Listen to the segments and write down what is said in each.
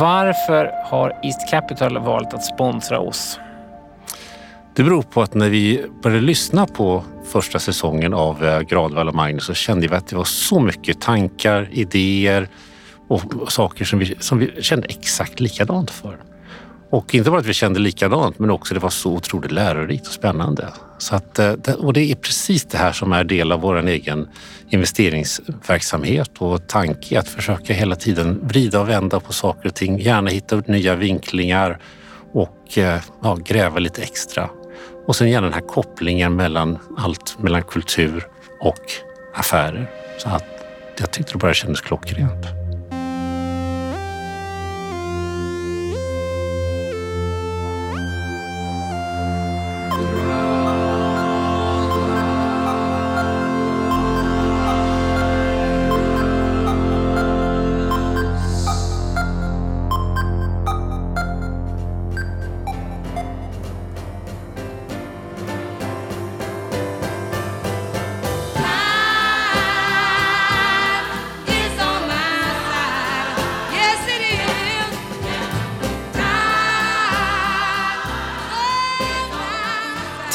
Varför har East Capital valt att sponsra oss? Det beror på att när vi började lyssna på första säsongen av eh, Gradvall och Magnus så kände vi att det var så mycket tankar, idéer och saker som vi, som vi kände exakt likadant för. Och inte bara att vi kände likadant, men också det var så otroligt lärorikt och spännande. Så att, eh, och det är precis det här som är del av vår egen investeringsverksamhet och tanke att försöka hela tiden vrida och vända på saker och ting. Gärna hitta nya vinklingar och eh, ja, gräva lite extra. Och sen gärna den här kopplingen mellan allt, mellan kultur och affärer. Så att jag tyckte det bara kändes klockrent.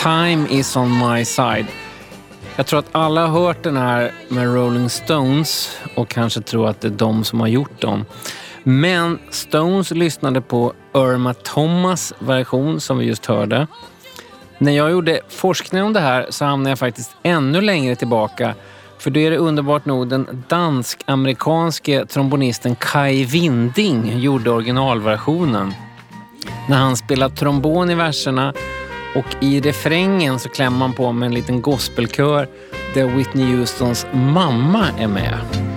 Time is on my side. Jag tror att alla har hört den här med Rolling Stones och kanske tror att det är de som har gjort dem. Men Stones lyssnade på Irma Thomas version som vi just hörde. När jag gjorde forskning om det här så hamnade jag faktiskt ännu längre tillbaka. För då är det underbart nog den dansk-amerikanske trombonisten Kai Winding gjorde originalversionen. När han spelar trombon i verserna och i refrängen så klämmer man på med en liten gospelkör där Whitney Houstons mamma är med.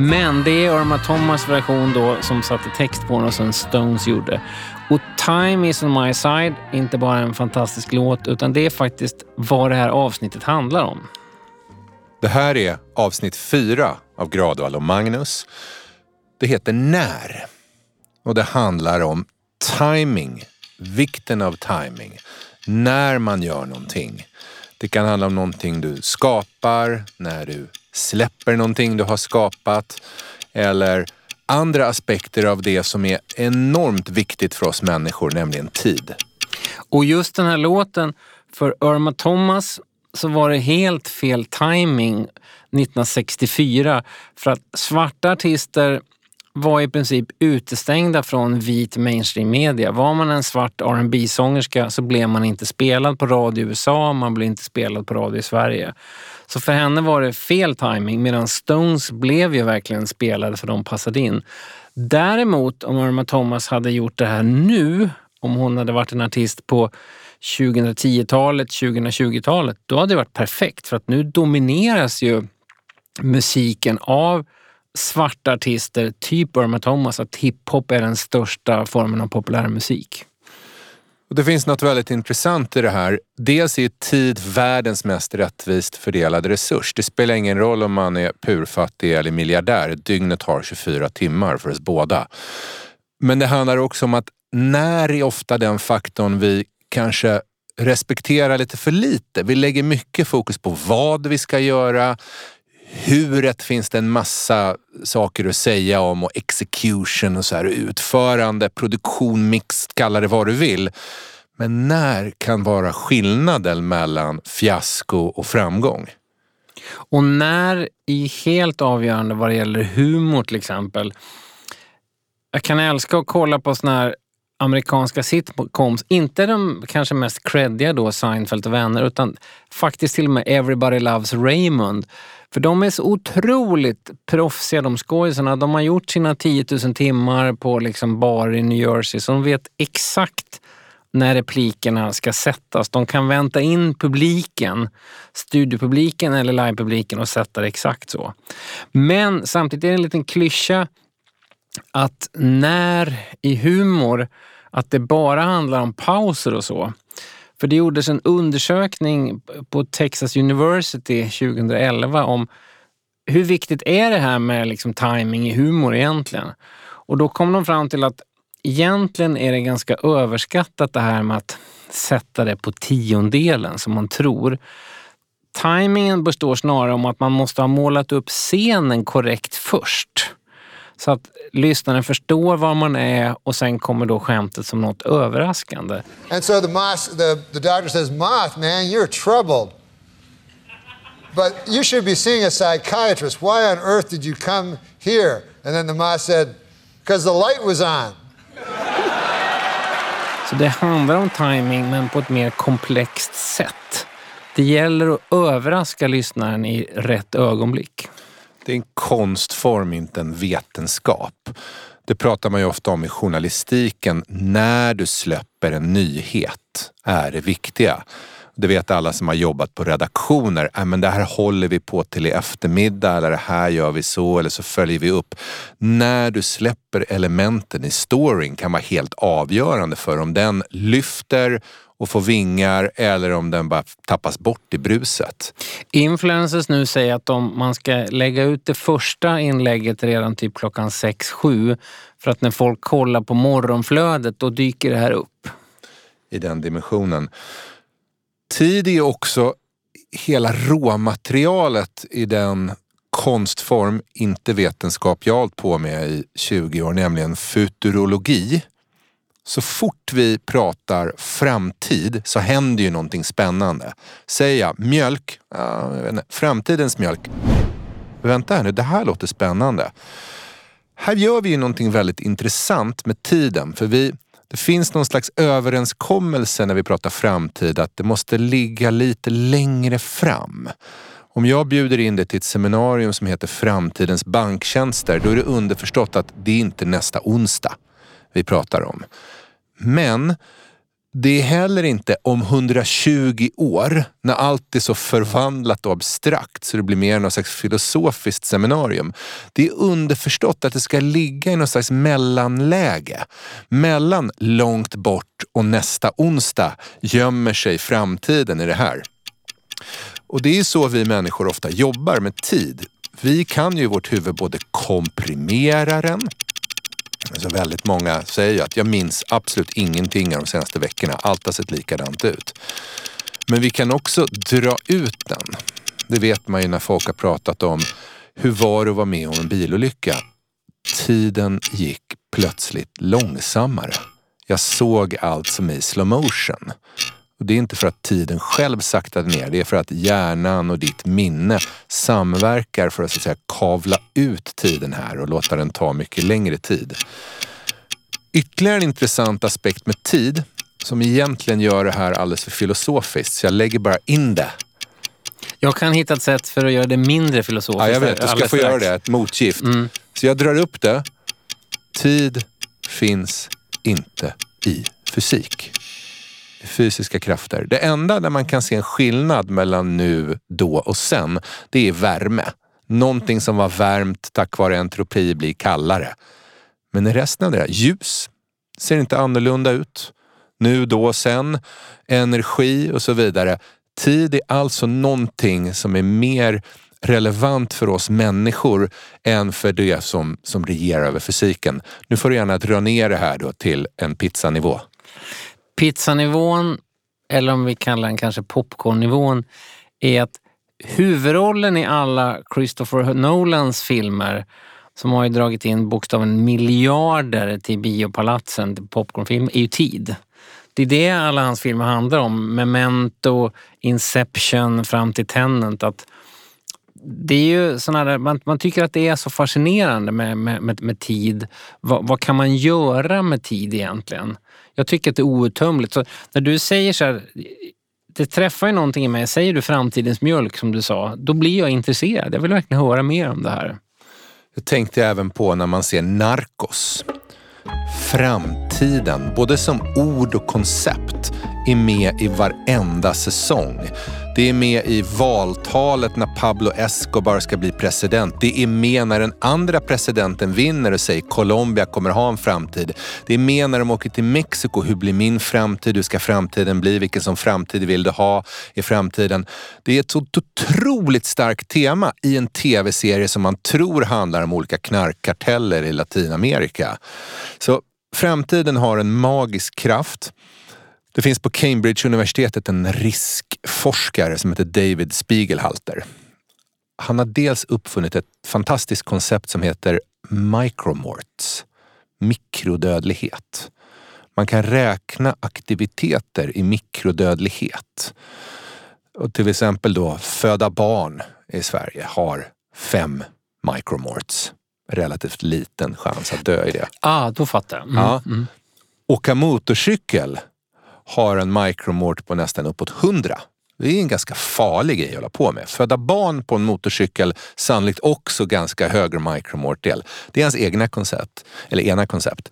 Men det är Irma Thomas version då som satte text på den och sen Stones gjorde. Och Time is on my side, inte bara en fantastisk låt utan det är faktiskt vad det här avsnittet handlar om. Det här är avsnitt fyra av Gradvall och Magnus. Det heter När och det handlar om timing, vikten av timing. När man gör någonting. Det kan handla om någonting du skapar, när du släpper någonting du har skapat eller andra aspekter av det som är enormt viktigt för oss människor, nämligen tid. Och just den här låten, för Irma Thomas så var det helt fel timing 1964 för att svarta artister var i princip utestängda från vit mainstream media. Var man en svart rb sångerska så blev man inte spelad på radio i USA, man blev inte spelad på radio i Sverige. Så för henne var det fel timing medan Stones blev ju verkligen spelade för de passade in. Däremot om Irma Thomas hade gjort det här nu, om hon hade varit en artist på 2010-talet, 2020-talet, då hade det varit perfekt för att nu domineras ju musiken av svarta artister, typ Irma Thomas, att hiphop är den största formen av populärmusik. Och det finns något väldigt intressant i det här. Dels är tid världens mest rättvist fördelade resurs. Det spelar ingen roll om man är purfattig eller miljardär. Dygnet har 24 timmar för oss båda. Men det handlar också om att när är ofta den faktorn vi kanske respekterar lite för lite. Vi lägger mycket fokus på vad vi ska göra, huret finns det en massa saker att säga om och execution och så här, utförande, produktion, mix, kalla det vad du vill. Men när kan vara skillnaden mellan fiasko och framgång? Och när är helt avgörande vad det gäller humor till exempel. Jag kan älska att kolla på såna här amerikanska sitcoms, inte de kanske mest creddiga då, Seinfeld och vänner, utan faktiskt till och med Everybody Loves Raymond. För de är så otroligt proffsiga de skådisarna. De har gjort sina 10 000 timmar på liksom bar i New Jersey så de vet exakt när replikerna ska sättas. De kan vänta in publiken, studiopubliken eller livepubliken och sätta det exakt så. Men samtidigt är det en liten klyscha att när i humor att det bara handlar om pauser och så. För det gjordes en undersökning på Texas University 2011 om hur viktigt är det här med liksom timing i humor egentligen? Och då kom de fram till att egentligen är det ganska överskattat det här med att sätta det på tiondelen som man tror. Timingen består snarare om att man måste ha målat upp scenen korrekt först. Så att lyssnaren förstår var man är och sen kommer då skämtet som något överraskande. And so the, moth, the, the doctor says, Moth, man, you're troubled. But you should be seeing a psychiatrist. Why on earth did you come here? And then the moth said, because the light was on. Så det handlar om timing men på ett mer komplext sätt. Det gäller att överraska lyssnaren i rätt ögonblick. Det är en konstform, inte en vetenskap. Det pratar man ju ofta om i journalistiken. När du släpper en nyhet är det viktiga. Det vet alla som har jobbat på redaktioner. Äh, men det här håller vi på till i eftermiddag eller det här gör vi så eller så följer vi upp. När du släpper elementen i storyn kan vara helt avgörande för om den lyfter och får vingar eller om den bara tappas bort i bruset. Influencers nu säger att om man ska lägga ut det första inlägget redan typ klockan 6-7 för att när folk kollar på morgonflödet då dyker det här upp. I den dimensionen. Tid är också hela råmaterialet i den konstform, inte vetenskap, jag har hållit på med i 20 år, nämligen futurologi. Så fort vi pratar framtid så händer ju någonting spännande. Säger jag mjölk, framtidens mjölk. Vänta här nu, det här låter spännande. Här gör vi ju någonting väldigt intressant med tiden. För vi, det finns någon slags överenskommelse när vi pratar framtid att det måste ligga lite längre fram. Om jag bjuder in dig till ett seminarium som heter Framtidens banktjänster, då är det underförstått att det är inte nästa onsdag vi pratar om. Men det är heller inte om 120 år, när allt är så förvandlat och abstrakt så det blir mer något slags filosofiskt seminarium. Det är underförstått att det ska ligga i något slags mellanläge. Mellan långt bort och nästa onsdag gömmer sig framtiden i det här. Och det är så vi människor ofta jobbar med tid. Vi kan ju i vårt huvud både komprimera den, Alltså väldigt många säger ju att jag minns absolut ingenting av de senaste veckorna. Allt har sett likadant ut. Men vi kan också dra ut den. Det vet man ju när folk har pratat om hur var det att vara med om en bilolycka? Tiden gick plötsligt långsammare. Jag såg allt som i slow motion. Och det är inte för att tiden själv saktade ner, det är för att hjärnan och ditt minne samverkar för att, så att säga, kavla ut tiden här och låta den ta mycket längre tid. Ytterligare en intressant aspekt med tid, som egentligen gör det här alldeles för filosofiskt, så jag lägger bara in det. Jag kan hitta ett sätt för att göra det mindre filosofiskt. Ja, jag vet. Du ska få göra det. Ett motgift. Mm. Så jag drar upp det. Tid finns inte i fysik fysiska krafter. Det enda där man kan se en skillnad mellan nu, då och sen, det är värme. Någonting som var värmt tack vare entropi blir kallare. Men i resten av det här, ljus, ser inte annorlunda ut. Nu, då, sen, energi och så vidare. Tid är alltså någonting som är mer relevant för oss människor än för det som, som regerar över fysiken. Nu får du gärna dra ner det här då till en pizzanivå pizzanivån, eller om vi kallar den kanske popcornnivån, är att huvudrollen i alla Christopher Nolans filmer som har ju dragit in bokstaven miljarder till biopalatsen, till popcornfilm, är ju tid. Det är det alla hans filmer handlar om. Memento, Inception fram till Tenant. Att det är ju såna där, man, man tycker att det är så fascinerande med, med, med, med tid. Va, vad kan man göra med tid egentligen? Jag tycker att det är outtömligt. Så när du säger så här, det träffar ju någonting i mig. Säger du framtidens mjölk som du sa, då blir jag intresserad. Jag vill verkligen höra mer om det här. Det tänkte jag även på när man ser Narcos. Framtiden, både som ord och koncept, är med i varenda säsong. Det är med i valtalet när Pablo Escobar ska bli president. Det är med när den andra presidenten vinner och säger Colombia kommer ha en framtid. Det är med när de åker till Mexiko. Hur blir min framtid? Hur ska framtiden bli? Vilken som framtid vill du ha i framtiden? Det är ett så otroligt starkt tema i en tv-serie som man tror handlar om olika knarkkarteller i Latinamerika. Så framtiden har en magisk kraft. Det finns på Cambridge-universitetet en riskforskare som heter David Spiegelhalter. Han har dels uppfunnit ett fantastiskt koncept som heter micromorts, mikrodödlighet. Man kan räkna aktiviteter i mikrodödlighet. Och till exempel då föda barn i Sverige har fem micromorts. Relativt liten chans att dö i det. Ah, då fattar jag. Mm. Ja. Åka motorcykel har en micromort på nästan uppåt 100. Det är en ganska farlig grej att hålla på med. Föda barn på en motorcykel, sannolikt också ganska hög micromortdel. Det är hans egna koncept, eller ena koncept.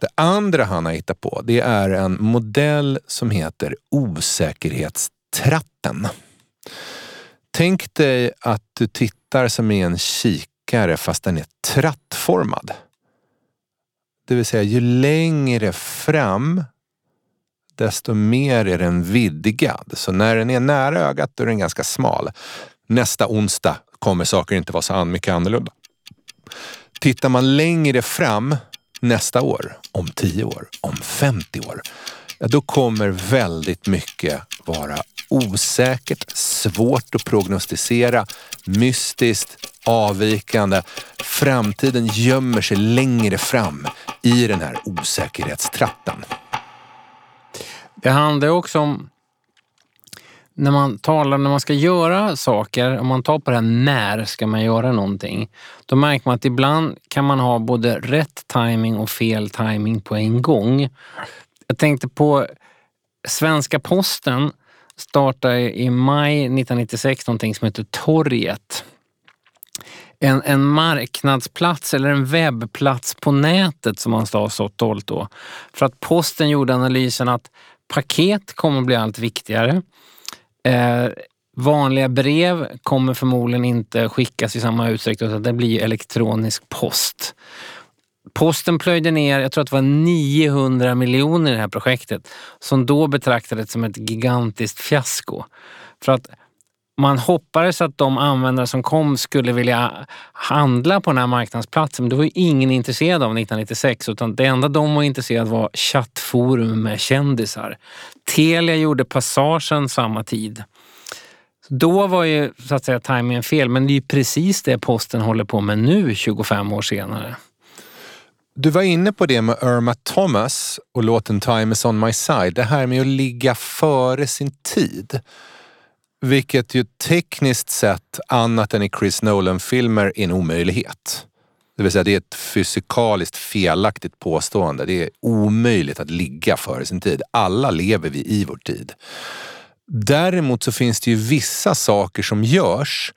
Det andra han har hittat på, det är en modell som heter osäkerhetstratten. Tänk dig att du tittar som i en kikare fast den är trattformad. Det vill säga, ju längre fram desto mer är den vidgad. Så när den är nära ögat då är den ganska smal. Nästa onsdag kommer saker inte vara så mycket annorlunda. Tittar man längre fram nästa år, om 10 år, om 50 år, ja, då kommer väldigt mycket vara osäkert, svårt att prognostisera, mystiskt, avvikande. Framtiden gömmer sig längre fram i den här osäkerhetstratten. Det handlar också om när man talar, när man ska göra saker, om man tar på det här när ska man göra någonting, då märker man att ibland kan man ha både rätt timing och fel timing på en gång. Jag tänkte på Svenska posten startade i maj 1996 någonting som heter Torget. En, en marknadsplats eller en webbplats på nätet som man sa så stolt då. För att posten gjorde analysen att paket kommer att bli allt viktigare. Eh, vanliga brev kommer förmodligen inte skickas i samma utsträckning utan det blir elektronisk post. Posten plöjde ner, jag tror att det var 900 miljoner i det här projektet som då betraktades som ett gigantiskt fiasko. För att man hoppades att de användare som kom skulle vilja handla på den här marknadsplatsen. Men det var ju ingen intresserad av 1996 utan det enda de var intresserade av var chattforum med kändisar. Telia gjorde passagen samma tid. Då var ju så att säga tajmingen fel men det är ju precis det posten håller på med nu 25 år senare. Du var inne på det med Irma Thomas och låten Time is on my side. Det här med att ligga före sin tid. Vilket ju tekniskt sett, annat än i Chris Nolan-filmer, är en omöjlighet. Det vill säga det är ett fysikaliskt felaktigt påstående. Det är omöjligt att ligga före sin tid. Alla lever vi i vår tid. Däremot så finns det ju vissa saker som görs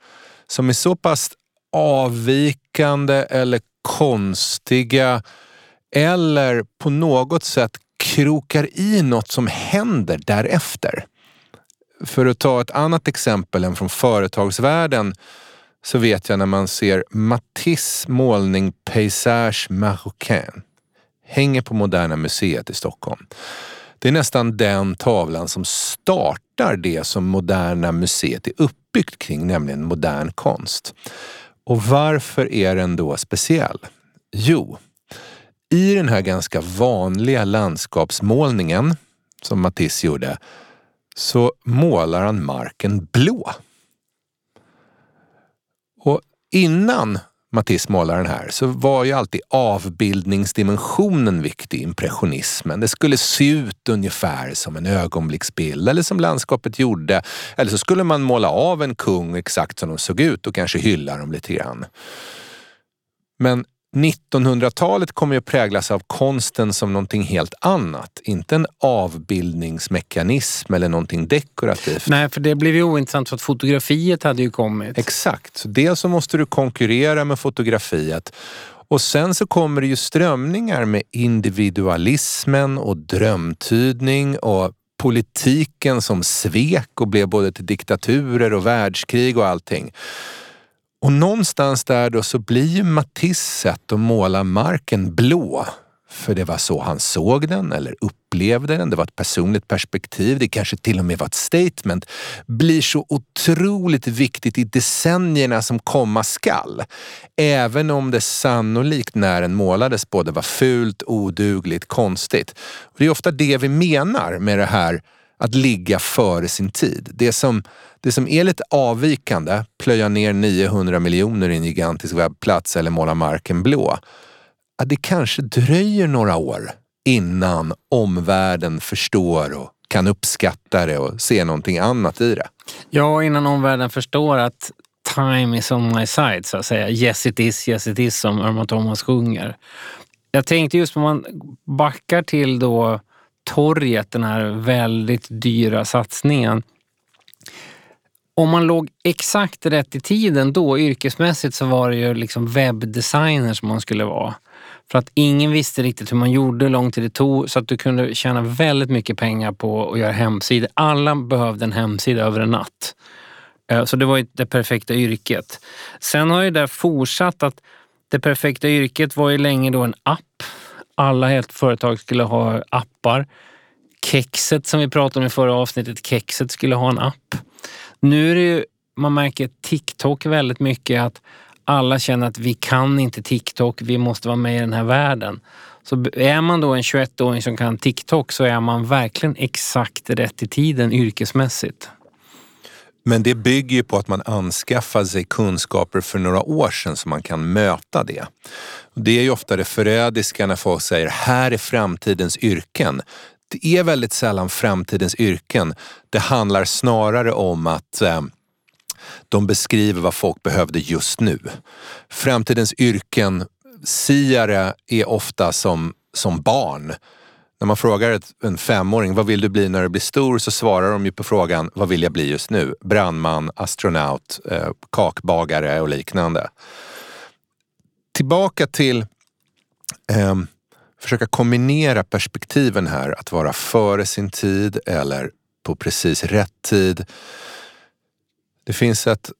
som är så pass avvikande eller konstiga eller på något sätt krokar i något som händer därefter. För att ta ett annat exempel än från företagsvärlden så vet jag när man ser Matisse målning Paysage Marocain hänger på Moderna Museet i Stockholm. Det är nästan den tavlan som startar det som Moderna Museet är uppbyggt kring, nämligen modern konst. Och varför är den då speciell? Jo, i den här ganska vanliga landskapsmålningen som Matisse gjorde så målar han marken blå. Och innan Matisse målar den här så var ju alltid avbildningsdimensionen viktig, impressionismen. Det skulle se ut ungefär som en ögonblicksbild eller som landskapet gjorde. Eller så skulle man måla av en kung exakt som de såg ut och kanske hylla dem lite grann. Men 1900-talet kommer ju att präglas av konsten som någonting helt annat. Inte en avbildningsmekanism eller någonting dekorativt. Nej, för det blev ju ointressant för att fotografiet hade ju kommit. Exakt. Så dels så måste du konkurrera med fotografiet och sen så kommer det ju strömningar med individualismen och drömtydning och politiken som svek och blev både till diktaturer och världskrig och allting. Och någonstans där då så blir ju Matisse sätt att måla marken blå för det var så han såg den eller upplevde den. Det var ett personligt perspektiv. Det kanske till och med var ett statement. Blir så otroligt viktigt i decennierna som komma skall. Även om det sannolikt när den målades både var fult, odugligt, konstigt. Och det är ofta det vi menar med det här att ligga före sin tid. Det som, det som är lite avvikande, plöja ner 900 miljoner i en gigantisk webbplats eller måla marken blå att det kanske dröjer några år innan omvärlden förstår och kan uppskatta det och se någonting annat i det. Ja, innan omvärlden förstår att time is on my side, så att säga. Yes it is, yes it is, som Irma Thomas sjunger. Jag tänkte just om man backar till då torget, den här väldigt dyra satsningen. Om man låg exakt rätt i tiden då, yrkesmässigt, så var det ju liksom webbdesigner som man skulle vara. För att ingen visste riktigt hur man gjorde, hur lång tid det tog, så att du kunde tjäna väldigt mycket pengar på att göra hemsidor. Alla behövde en hemsida över en natt. Eh, så det var ju det perfekta yrket. Sen har ju det fortsatt att det perfekta yrket var ju länge då en app. Alla helt företag skulle ha appar. Kexet som vi pratade om i förra avsnittet, Kexet skulle ha en app. Nu är det ju, man märker TikTok väldigt mycket att alla känner att vi kan inte TikTok, vi måste vara med i den här världen. Så är man då en 21-åring som kan TikTok så är man verkligen exakt rätt i tiden yrkesmässigt. Men det bygger ju på att man anskaffar sig kunskaper för några år sedan så man kan möta det. Det är ju ofta det förrädiska när folk säger här är framtidens yrken. Det är väldigt sällan framtidens yrken. Det handlar snarare om att eh, de beskriver vad folk behövde just nu. Framtidens yrken, siare är ofta som, som barn. När man frågar en femåring, vad vill du bli när du blir stor? Så svarar de ju på frågan, vad vill jag bli just nu? Brandman, astronaut, eh, kakbagare och liknande. Tillbaka till eh, försöka kombinera perspektiven här, att vara före sin tid eller på precis rätt tid. Det finns ett,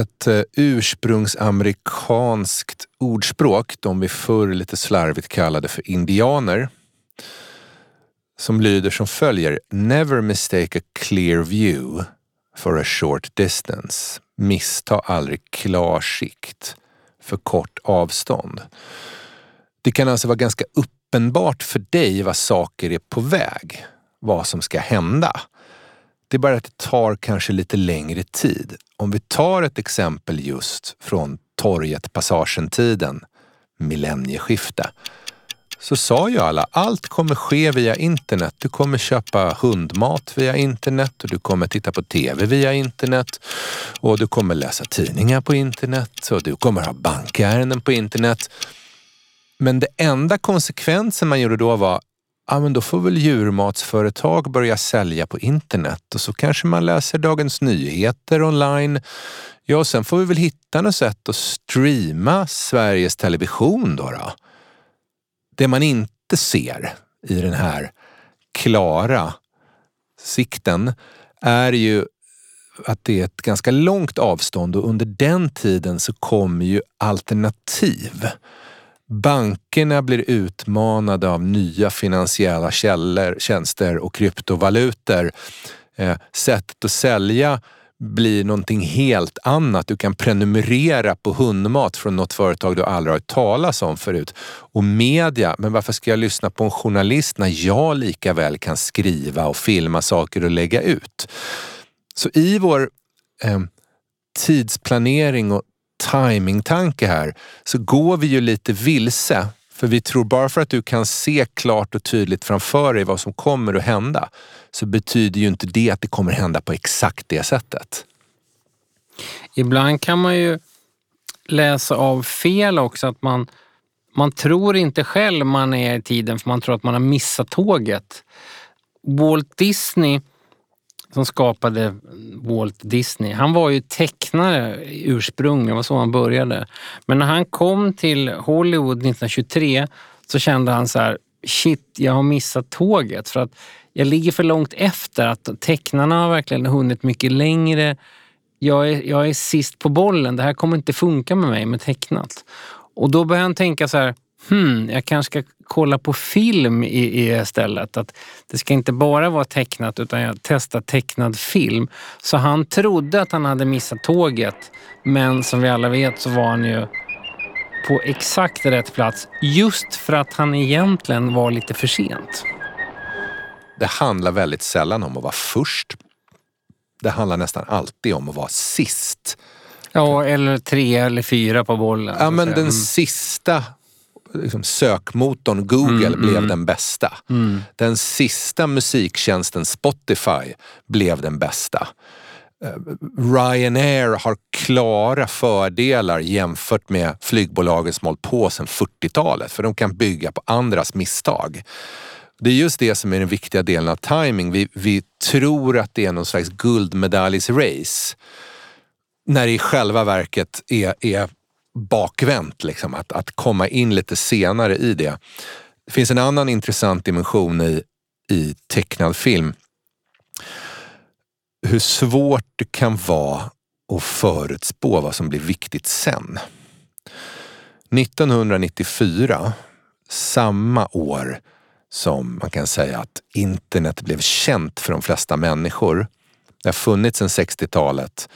ett eh, ursprungsamerikanskt ordspråk, de vi förr lite slarvigt kallade för indianer, som lyder som följer. Never mistake a clear view for a short distance. Missta aldrig klar sikt för kort avstånd. Det kan alltså vara ganska uppenbart för dig vad saker är på väg, vad som ska hända. Det är bara att det tar kanske lite längre tid. Om vi tar ett exempel just från torget Passagen-tiden, millennieskifte, så sa ju alla, allt kommer ske via internet. Du kommer köpa hundmat via internet och du kommer titta på TV via internet och du kommer läsa tidningar på internet och du kommer ha bankärenden på internet. Men det enda konsekvensen man gjorde då var, ja men då får väl djurmatsföretag börja sälja på internet och så kanske man läser Dagens Nyheter online. Ja, och sen får vi väl hitta något sätt att streama Sveriges Television då. då. Det man inte ser i den här klara sikten är ju att det är ett ganska långt avstånd och under den tiden så kommer ju alternativ. Bankerna blir utmanade av nya finansiella källor, tjänster och kryptovalutor. Eh, sättet att sälja blir någonting helt annat. Du kan prenumerera på hundmat från något företag du aldrig har hört talas om förut. Och media, men varför ska jag lyssna på en journalist när jag lika väl kan skriva och filma saker och lägga ut? Så i vår eh, tidsplanering och timingtanke här så går vi ju lite vilse. För vi tror bara för att du kan se klart och tydligt framför dig vad som kommer att hända så betyder ju inte det att det kommer hända på exakt det sättet. Ibland kan man ju läsa av fel också. Att man, man tror inte själv man är i tiden för man tror att man har missat tåget. Walt Disney som skapade Walt Disney. Han var ju tecknare ursprungligen, det var så han började. Men när han kom till Hollywood 1923 så kände han så här, shit, jag har missat tåget. För att jag ligger för långt efter. Att tecknarna har verkligen hunnit mycket längre. Jag är, jag är sist på bollen. Det här kommer inte funka med mig med tecknat. Och då började han tänka så här, hmm, jag kanske ska kolla på film i, i istället. Att det ska inte bara vara tecknat utan jag testar tecknad film. Så han trodde att han hade missat tåget. Men som vi alla vet så var han ju på exakt rätt plats just för att han egentligen var lite för sent. Det handlar väldigt sällan om att vara först. Det handlar nästan alltid om att vara sist. Ja, eller tre eller fyra på bollen. Ja, men den sista liksom, sökmotorn Google Mm, blev mm. den bästa. Den sista musiktjänsten Spotify blev den bästa. Eh, Ryanair har klara fördelar jämfört med flygbolagen som hållit på sedan 40-talet för de kan bygga på andras misstag. Det är just det som är den viktiga delen av timing. Vi, vi tror att det är någon slags guldmedaljsrace när det i själva verket är, är bakvänt. Liksom, att, att komma in lite senare i det. Det finns en annan intressant dimension i, i tecknad film. Hur svårt det kan vara att förutspå vad som blir viktigt sen. 1994, samma år som man kan säga att internet blev känt för de flesta människor. Det har funnits sedan 60-talet.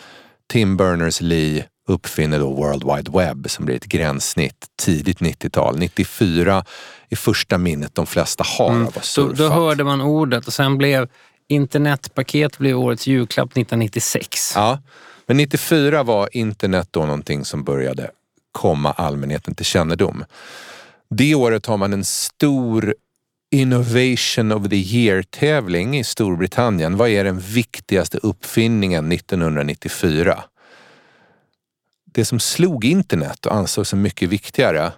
Tim Berners-Lee uppfinner då World Wide Web som blir ett gränssnitt tidigt 90-tal. 94 är första minnet de flesta har av att då, surfa. då hörde man ordet och sen blev internetpaket blev årets julklapp 1996. Ja, men 94 var internet då någonting som började komma allmänheten till kännedom. Det året har man en stor Innovation of the Year-tävling i Storbritannien. Vad är den viktigaste uppfinningen 1994? Det som slog internet och ansågs som mycket viktigare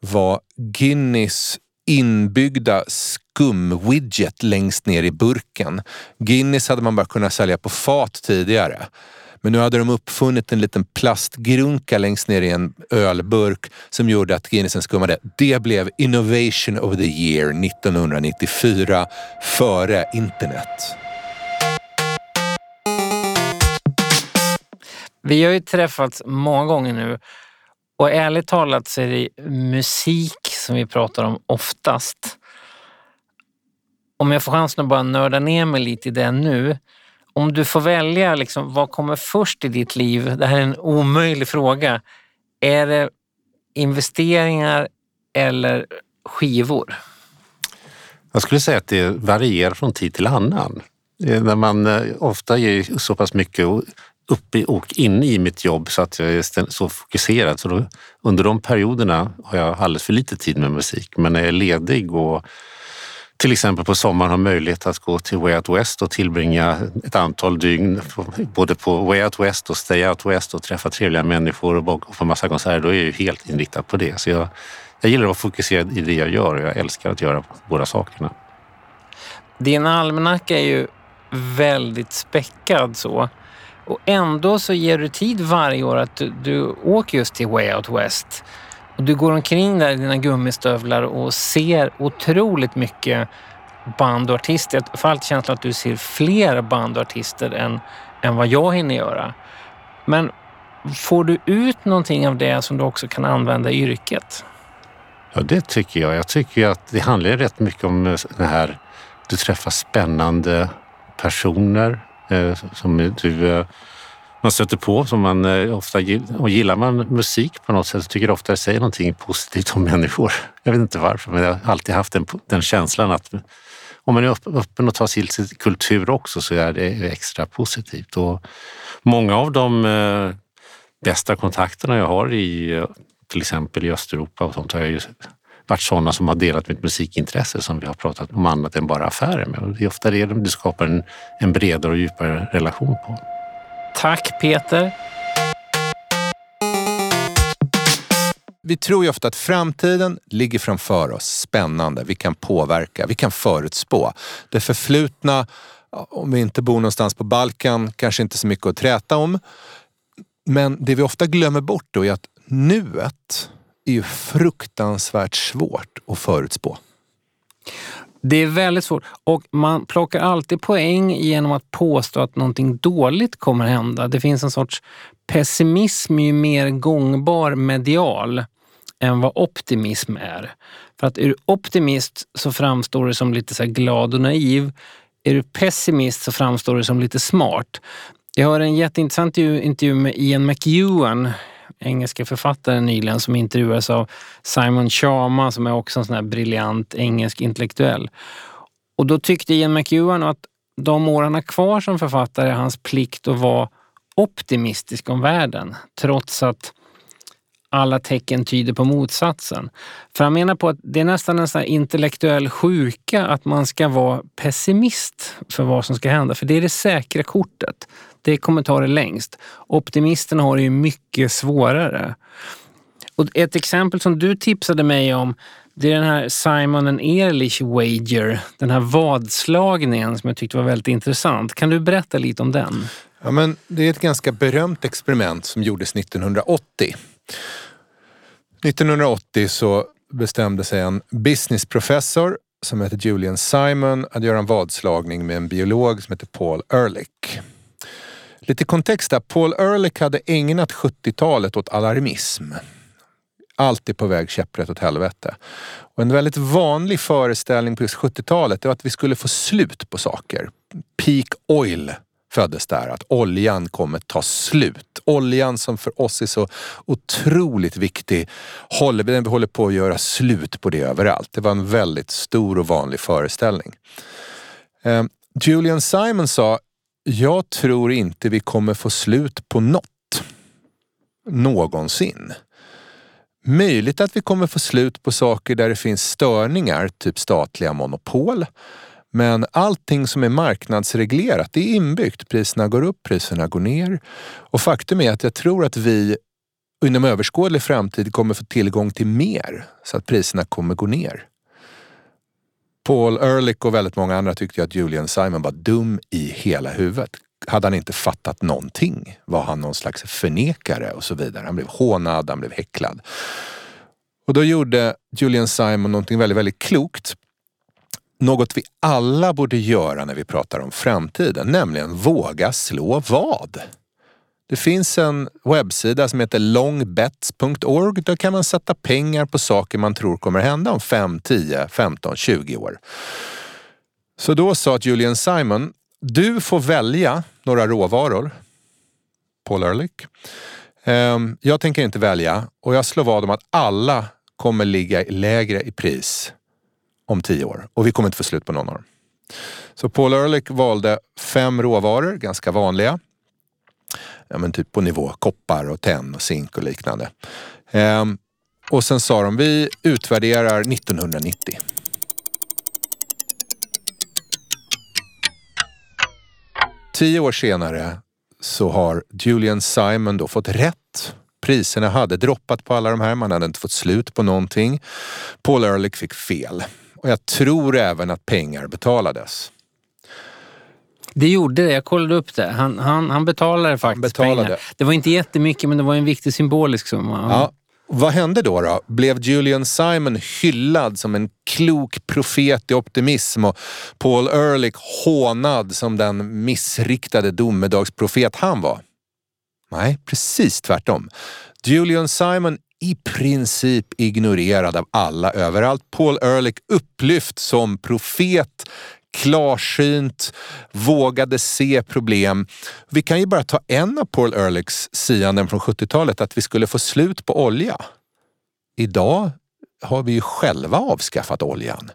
var Guinness inbyggda skumwidget längst ner i burken. Guinness hade man bara kunnat sälja på fat tidigare. Men nu hade de uppfunnit en liten plastgrunka längst ner i en ölburk som gjorde att Guinnessen skummade. Det blev Innovation of the Year 1994 före internet. Vi har ju träffats många gånger nu och ärligt talat så är det musik som vi pratar om oftast. Om jag får chansen att bara nörda ner mig lite i det nu. Om du får välja, liksom, vad kommer först i ditt liv? Det här är en omöjlig fråga. Är det investeringar eller skivor? Jag skulle säga att det varierar från tid till annan. Eh, när man eh, ofta ger så pass mycket uppe och inne i mitt jobb så att jag är så fokuserad. Så då, under de perioderna har jag alldeles för lite tid med musik. Men när jag är ledig och till exempel på sommaren har möjlighet att gå till Way Out West och tillbringa ett antal dygn på- både på Way Out West och Stay Out West och träffa trevliga människor och gå på massa konserter, då är jag ju helt inriktad på det. Så jag, jag gillar att vara fokuserad i det jag gör och jag älskar att göra båda sakerna. Din almanacka är ju väldigt späckad så. Och ändå så ger du tid varje år att du, du åker just till Way Out West. Och du går omkring där i dina gummistövlar och ser otroligt mycket band och artister. Jag får alltid känslan att du ser fler band och artister än, än vad jag hinner göra. Men får du ut någonting av det som du också kan använda i yrket? Ja, det tycker jag. Jag tycker att det handlar rätt mycket om eh, det här, du träffar spännande personer Eh, som du typ, eh, man stöter på som man eh, ofta gillar. Och gillar man musik på något sätt så tycker jag ofta det säger någonting positivt om människor. Jag vet inte varför, men jag har alltid haft den, den känslan att om man är öppen och tar till sig kultur också så är det extra positivt. Och många av de bästa kontakterna jag har i till exempel i Östeuropa och sånt har jag ju varit sådana som har delat mitt musikintresse som vi har pratat om annat än bara affärer med. Och det är ofta det du skapar en, en bredare och djupare relation på. Tack Peter. Vi tror ju ofta att framtiden ligger framför oss, spännande, vi kan påverka, vi kan förutspå. Det förflutna, om vi inte bor någonstans på Balkan, kanske inte så mycket att träta om. Men det vi ofta glömmer bort då är att nuet är ju fruktansvärt svårt att förutspå. Det är väldigt svårt och man plockar alltid poäng genom att påstå att någonting dåligt kommer hända. Det finns en sorts pessimism ju mer gångbar medial än vad optimism är. För att är du optimist så framstår du som lite så glad och naiv. Är du pessimist så framstår du som lite smart. Jag har en jätteintressant intervju med Ian McEwan, engelska författaren nyligen som intervjuades av Simon Sharma som är också en sån här briljant engelsk intellektuell. Och då tyckte Ian McEwan att de år han har kvar som författare är hans plikt att vara optimistisk om världen trots att alla tecken tyder på motsatsen. För han menar på att det är nästan en sån intellektuell sjuka att man ska vara pessimist för vad som ska hända. För det är det säkra kortet. Det kommer ta det längst. Optimisterna har det ju mycket svårare. Och ett exempel som du tipsade mig om det är den här Simon and Ehrlich Wager, den här vadslagningen som jag tyckte var väldigt intressant. Kan du berätta lite om den? Ja, men det är ett ganska berömt experiment som gjordes 1980. 1980 så bestämde sig en businessprofessor som heter Julian Simon att göra en vadslagning med en biolog som heter Paul Ehrlich. Lite kontext där. Paul Ehrlich hade ägnat 70-talet åt alarmism. Allt är på väg käpprätt åt helvete. Och en väldigt vanlig föreställning på just 70-talet var att vi skulle få slut på saker. Peak oil föddes där, att oljan kommer ta slut. Oljan som för oss är så otroligt viktig, håller, vi håller på att göra slut på det överallt. Det var en väldigt stor och vanlig föreställning. Eh, Julian Simon sa, jag tror inte vi kommer få slut på något. Någonsin. Möjligt att vi kommer få slut på saker där det finns störningar, typ statliga monopol. Men allting som är marknadsreglerat, det är inbyggt. Priserna går upp, priserna går ner. Och faktum är att jag tror att vi inom överskådlig framtid kommer få tillgång till mer så att priserna kommer gå ner. Paul Ehrlich och väldigt många andra tyckte att Julian Simon var dum i hela huvudet. Hade han inte fattat någonting? Var han någon slags förnekare och så vidare? Han blev hånad, han blev häcklad. Och då gjorde Julian Simon någonting väldigt, väldigt klokt något vi alla borde göra när vi pratar om framtiden, nämligen våga slå vad. Det finns en webbsida som heter longbets.org. Där kan man sätta pengar på saker man tror kommer hända om 5, 10, 15, 20 år. Så då sa Julian Simon, du får välja några råvaror. Paul Ehrlich. Ehm, jag tänker inte välja och jag slår vad om att alla kommer ligga lägre i pris om tio år och vi kommer inte få slut på någon av dem. Så Paul Ehrlich valde fem råvaror, ganska vanliga. Ja, men typ på nivå koppar och tenn och zink och liknande. Ehm, och sen sa de, vi utvärderar 1990. Tio år senare så har Julian Simon då fått rätt. Priserna hade droppat på alla de här, man hade inte fått slut på någonting. Paul Ehrlich fick fel. Och jag tror även att pengar betalades. Det gjorde det, jag kollade upp det. Han, han, han betalade faktiskt betalade. pengar. Det var inte jättemycket men det var en viktig symbolisk summa. Ja. Vad hände då, då? Blev Julian Simon hyllad som en klok profet i optimism och Paul Ehrlich hånad som den missriktade domedagsprofet han var? Nej, precis tvärtom. Julian Simon i princip ignorerad av alla överallt. Paul Ehrlich upplyft som profet, klarsynt, vågade se problem. Vi kan ju bara ta en av Paul Ehrlichs sianden från 70-talet, att vi skulle få slut på olja. Idag har vi ju själva avskaffat oljan.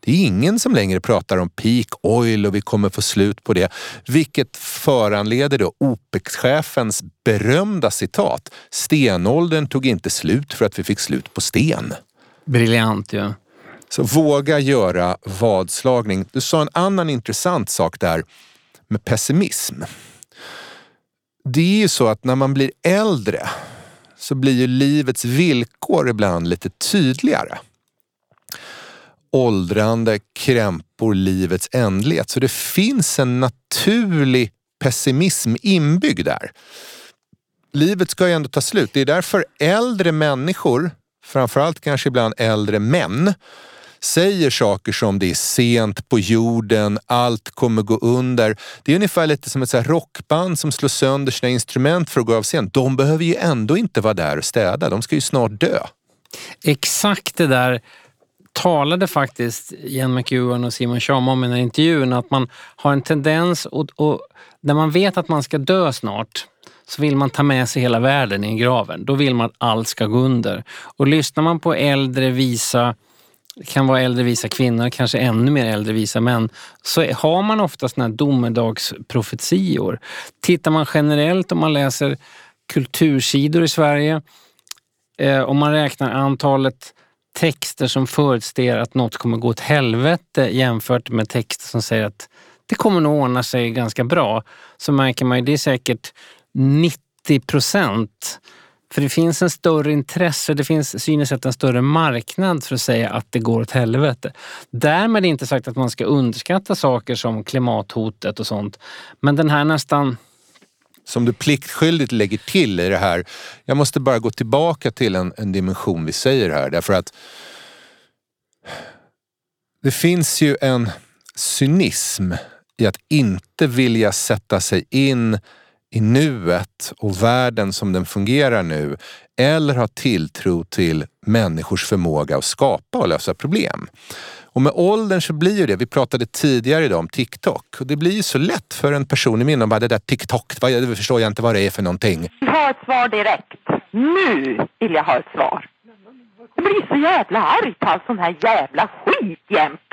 Det är ingen som längre pratar om peak oil och vi kommer få slut på det. Vilket föranleder då OPEC-chefens berömda citat. Stenåldern tog inte slut för att vi fick slut på sten. Briljant ja. Så våga göra vadslagning. Du sa en annan intressant sak där med pessimism. Det är ju så att när man blir äldre så blir ju livets villkor ibland lite tydligare åldrande, krämpor, livets ändlighet. Så det finns en naturlig pessimism inbyggd där. Livet ska ju ändå ta slut. Det är därför äldre människor, framförallt kanske ibland äldre män, säger saker som det är sent på jorden, allt kommer gå under. Det är ungefär lite som ett så rockband som slår sönder sina instrument för att gå av scen. De behöver ju ändå inte vara där och städa, de ska ju snart dö. Exakt det där talade faktiskt Ian McEwan och Simon Scham om i den här intervjun, att man har en tendens och, och när man vet att man ska dö snart så vill man ta med sig hela världen i graven. Då vill man att allt ska gå under. Och lyssnar man på äldre visa, det kan vara äldre visa kvinnor, kanske ännu mer äldre visa män, så har man ofta såna här domedagsprofetior. Tittar man generellt om man läser kultursidor i Sverige, eh, om man räknar antalet texter som förutser att något kommer gå åt helvete jämfört med texter som säger att det kommer nog ordna sig ganska bra, så märker man ju det är säkert 90 procent. För det finns en större intresse, det finns synes en större marknad för att säga att det går åt helvete. Därmed inte sagt att man ska underskatta saker som klimathotet och sånt. Men den här nästan som du pliktskyldigt lägger till i det här. Jag måste bara gå tillbaka till en, en dimension vi säger här därför att det finns ju en cynism i att inte vilja sätta sig in i nuet och världen som den fungerar nu eller ha tilltro till människors förmåga att skapa och lösa problem. Och med åldern så blir ju det, vi pratade tidigare idag om TikTok, och det blir ju så lätt för en person i min bara det där TikTok, det förstår jag inte vad det är för någonting. Jag vill ha ett svar direkt. Nu vill jag ha ett svar. Jag blir så jävla arg på all sån här jävla skit jämt.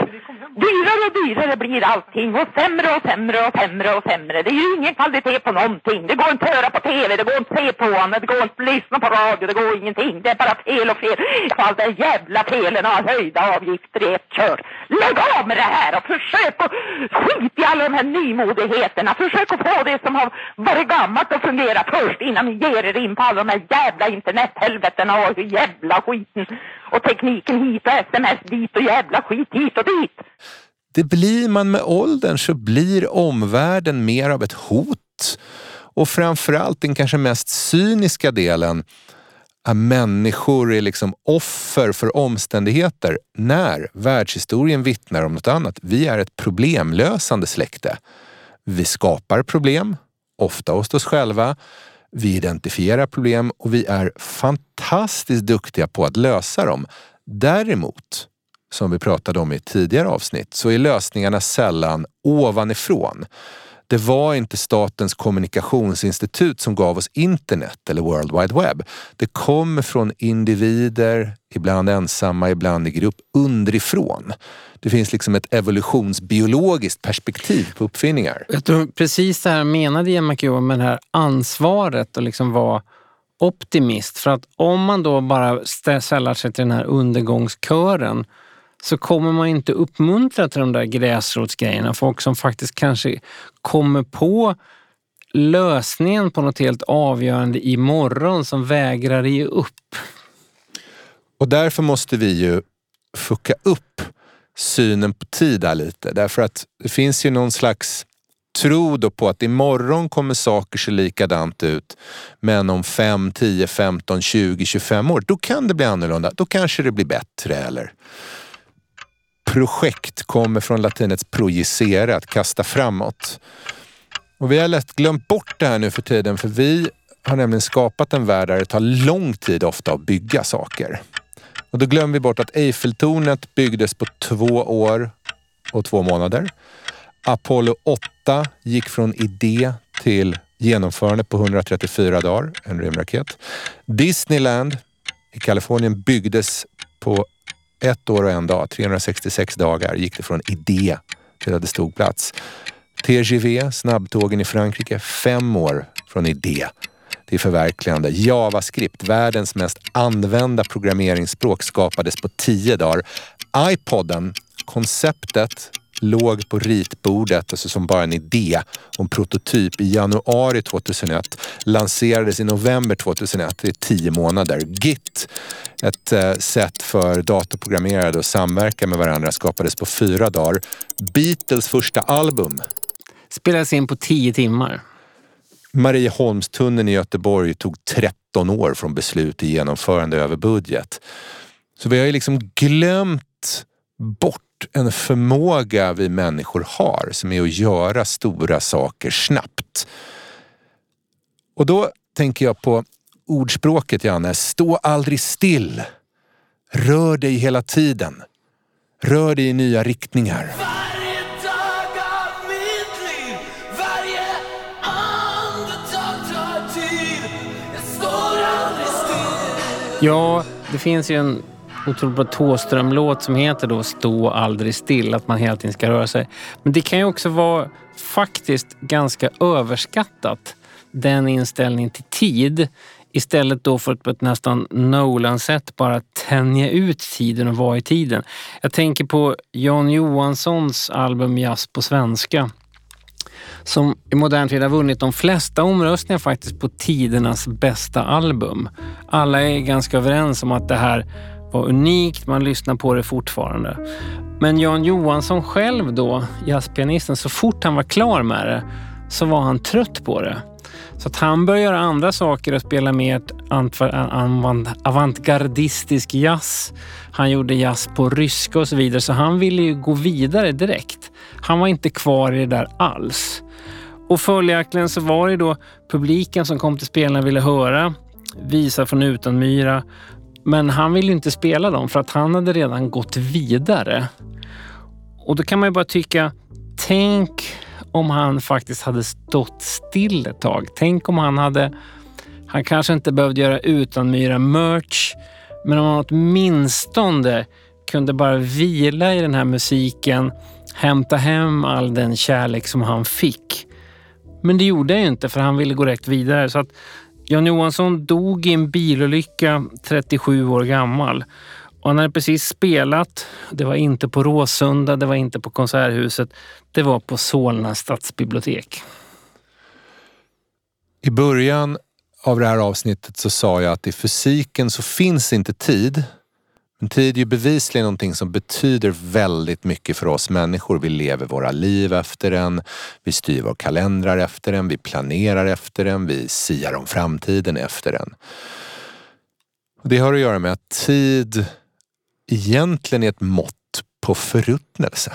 Dyrare och dyrare blir allting och sämre och sämre och sämre och sämre. Det är ju ingen kvalitet på någonting. Det går inte att höra på TV, det går inte att se på honom, det går inte att lyssna på radio, det går ingenting. Det är bara fel och fel. Allt det jävla felen och höjda avgifter i ett kör. Lägg av med det här och försök att skit i alla de här nymodigheterna. Försök att få det som har varit gammalt att fungera först innan ni ger er in på alla de här jävla internethelvetena och jävla skiten och tekniken hit och sms dit och jävla skit hit och dit. Det blir man med åldern så blir omvärlden mer av ett hot. Och framförallt den kanske mest cyniska delen att människor är liksom offer för omständigheter när världshistorien vittnar om något annat. Vi är ett problemlösande släkte. Vi skapar problem, ofta hos oss själva. Vi identifierar problem och vi är fantastiskt duktiga på att lösa dem. Däremot, som vi pratade om i ett tidigare avsnitt, så är lösningarna sällan ovanifrån. Det var inte Statens kommunikationsinstitut som gav oss internet eller World Wide Web. Det kommer från individer, ibland ensamma, ibland i grupp, underifrån. Det finns liksom ett evolutionsbiologiskt perspektiv på uppfinningar. Jag tror precis det här menade Ian McEwan med det här ansvaret och liksom vara optimist. För att om man då bara sällar sig till den här undergångskören så kommer man inte uppmuntra till de där gräsrotsgrejerna. Folk som faktiskt kanske kommer på lösningen på något helt avgörande imorgon som vägrar ge upp. Och därför måste vi ju fucka upp synen på tid där lite. Därför att det finns ju någon slags tro då på att imorgon kommer saker se likadant ut. Men om 5, 10, 15, 20, 25 år, då kan det bli annorlunda. Då kanske det blir bättre eller projekt kommer från latinets projicera, att kasta framåt. Och vi har lätt glömt bort det här nu för tiden för vi har nämligen skapat en värld där det tar lång tid ofta att bygga saker. Och då glömmer vi bort att Eiffeltornet byggdes på två år och två månader. Apollo 8 gick från idé till genomförande på 134 dagar, en rymdraket. Disneyland i Kalifornien byggdes på ett år och en dag, 366 dagar, gick det från idé till att det stod plats. TGV, snabbtågen i Frankrike, fem år från idé till förverkligande. JavaScript, världens mest använda programmeringsspråk, skapades på tio dagar. iPoden, konceptet låg på ritbordet, alltså som bara en idé och en prototyp i januari 2001. Lanserades i november 2001, det är tio månader. Git, ett eh, sätt för datorprogrammerare att samverka med varandra, skapades på fyra dagar. Beatles första album spelades in på tio timmar. Marieholmstunneln i Göteborg tog 13 år från beslut till genomförande över budget. Så vi har ju liksom glömt bort en förmåga vi människor har som är att göra stora saker snabbt. Och då tänker jag på ordspråket, Janne. Stå aldrig still. Rör dig hela tiden. Rör dig i nya riktningar. Ja, det finns ju en otroligt bra Thåström-låt som heter då Stå aldrig still, att man hela tiden ska röra sig. Men det kan ju också vara faktiskt ganska överskattat, den inställningen till tid. Istället då för att på ett nästan Nolan-sätt bara tänja ut tiden och vara i tiden. Jag tänker på Jan Johanssons album Jazz på svenska som i modern tid har vunnit de flesta omröstningar faktiskt på tidernas bästa album. Alla är ganska överens om att det här var unikt, man lyssnar på det fortfarande. Men Jan Johansson själv då, jazzpianisten, så fort han var klar med det så var han trött på det. Så att han började göra andra saker och spela mer avantgardistisk jazz. Han gjorde jazz på ryska och så vidare, så han ville ju gå vidare direkt. Han var inte kvar i det där alls. Och följaktligen så var det då publiken som kom till spelarna ville höra visa från Utanmyra. Men han ville inte spela dem för att han hade redan gått vidare. Och då kan man ju bara tycka, tänk om han faktiskt hade stått still ett tag. Tänk om han hade... Han kanske inte behövde göra Utanmyra merch, men om han åtminstone kunde bara vila i den här musiken, hämta hem all den kärlek som han fick. Men det gjorde han ju inte för han ville gå rätt vidare. Så att Jan Johansson dog i en bilolycka 37 år gammal. Och han hade precis spelat. Det var inte på Råsunda, det var inte på Konserthuset. Det var på Solna stadsbibliotek. I början av det här avsnittet så sa jag att i fysiken så finns inte tid. Men tid är ju bevisligen någonting som betyder väldigt mycket för oss människor. Vi lever våra liv efter den, vi styr våra kalendrar efter den, vi planerar efter den, vi siar om framtiden efter den. Det har att göra med att tid egentligen är ett mått på förruttnelse.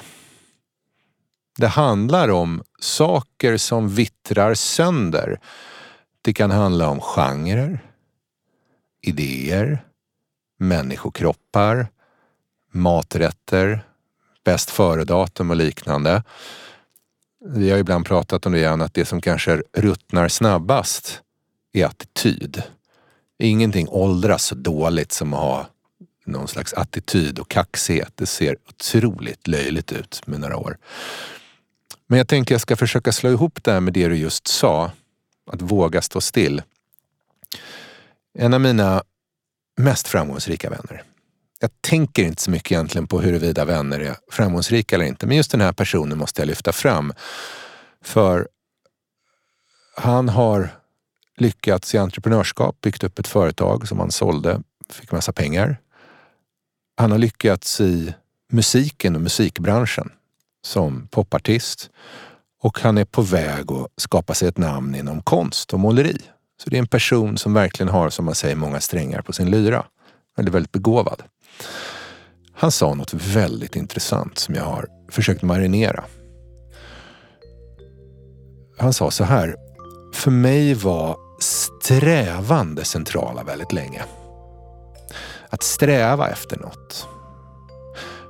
Det handlar om saker som vittrar sönder. Det kan handla om genrer, idéer, människokroppar, maträtter, bäst före-datum och liknande. Vi har ibland pratat om det igen, att det som kanske ruttnar snabbast är attityd. Ingenting åldras så dåligt som att ha någon slags attityd och kaxighet. Det ser otroligt löjligt ut med några år. Men jag tänker jag ska försöka slå ihop det här med det du just sa. Att våga stå still. En av mina mest framgångsrika vänner. Jag tänker inte så mycket egentligen på huruvida vänner är framgångsrika eller inte. Men just den här personen måste jag lyfta fram. För han har lyckats i entreprenörskap, byggt upp ett företag som han sålde, fick massa pengar. Han har lyckats i musiken och musikbranschen som popartist och han är på väg att skapa sig ett namn inom konst och måleri. Så det är en person som verkligen har, som man säger, många strängar på sin lyra. Väldigt, väldigt begåvad. Han sa något väldigt intressant som jag har försökt marinera. Han sa så här. För mig var strävande centrala väldigt länge. Att sträva efter något.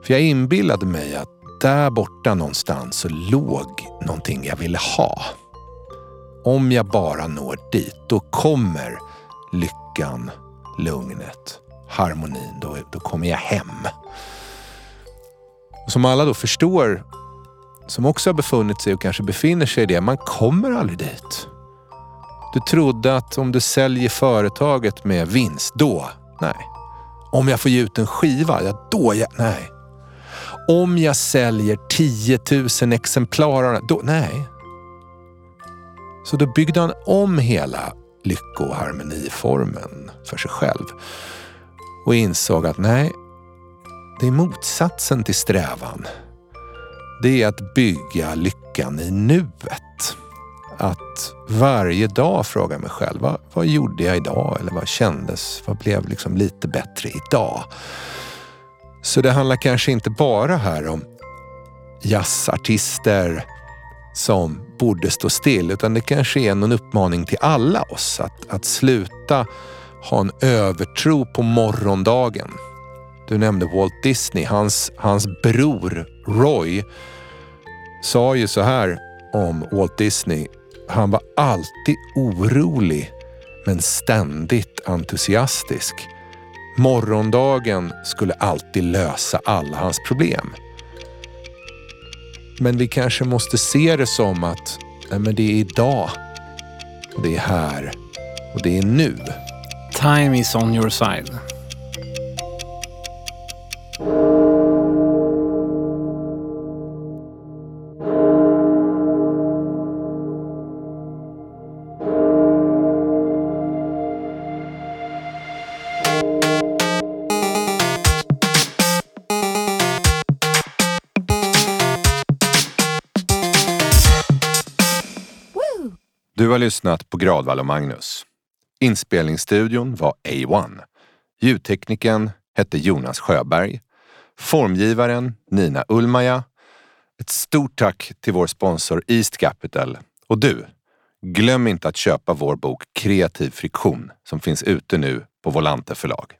För jag inbillade mig att där borta någonstans så låg någonting jag ville ha. Om jag bara når dit, då kommer lyckan, lugnet, harmonin. Då, då kommer jag hem. Och som alla då förstår, som också har befunnit sig och kanske befinner sig i det, man kommer aldrig dit. Du trodde att om du säljer företaget med vinst, då, nej. Om jag får ge ut en skiva, ja då, ja, nej. Om jag säljer 10 000 exemplar, då, nej. Så då byggde han om hela lycko och harmoniformen för sig själv och insåg att nej, det är motsatsen till strävan. Det är att bygga lyckan i nuet. Att varje dag fråga mig själv, vad, vad gjorde jag idag? Eller vad kändes? Vad blev liksom lite bättre idag? Så det handlar kanske inte bara här om jazzartister som borde stå still, utan det kanske är någon uppmaning till alla oss att, att sluta ha en övertro på morgondagen. Du nämnde Walt Disney. Hans, hans bror Roy sa ju så här om Walt Disney. Han var alltid orolig men ständigt entusiastisk. Morgondagen skulle alltid lösa alla hans problem. Men vi kanske måste se det som att nej, men det är idag. Och det är här. Och det är nu. Time is on your side. Lyssnat på Gradvall och Magnus. Inspelningsstudion var A1. Ljudtekniken hette Jonas Sjöberg. Formgivaren Nina Ulmaja. Ett stort tack till vår sponsor East Capital. Och du, glöm inte att köpa vår bok Kreativ friktion som finns ute nu på Volante förlag.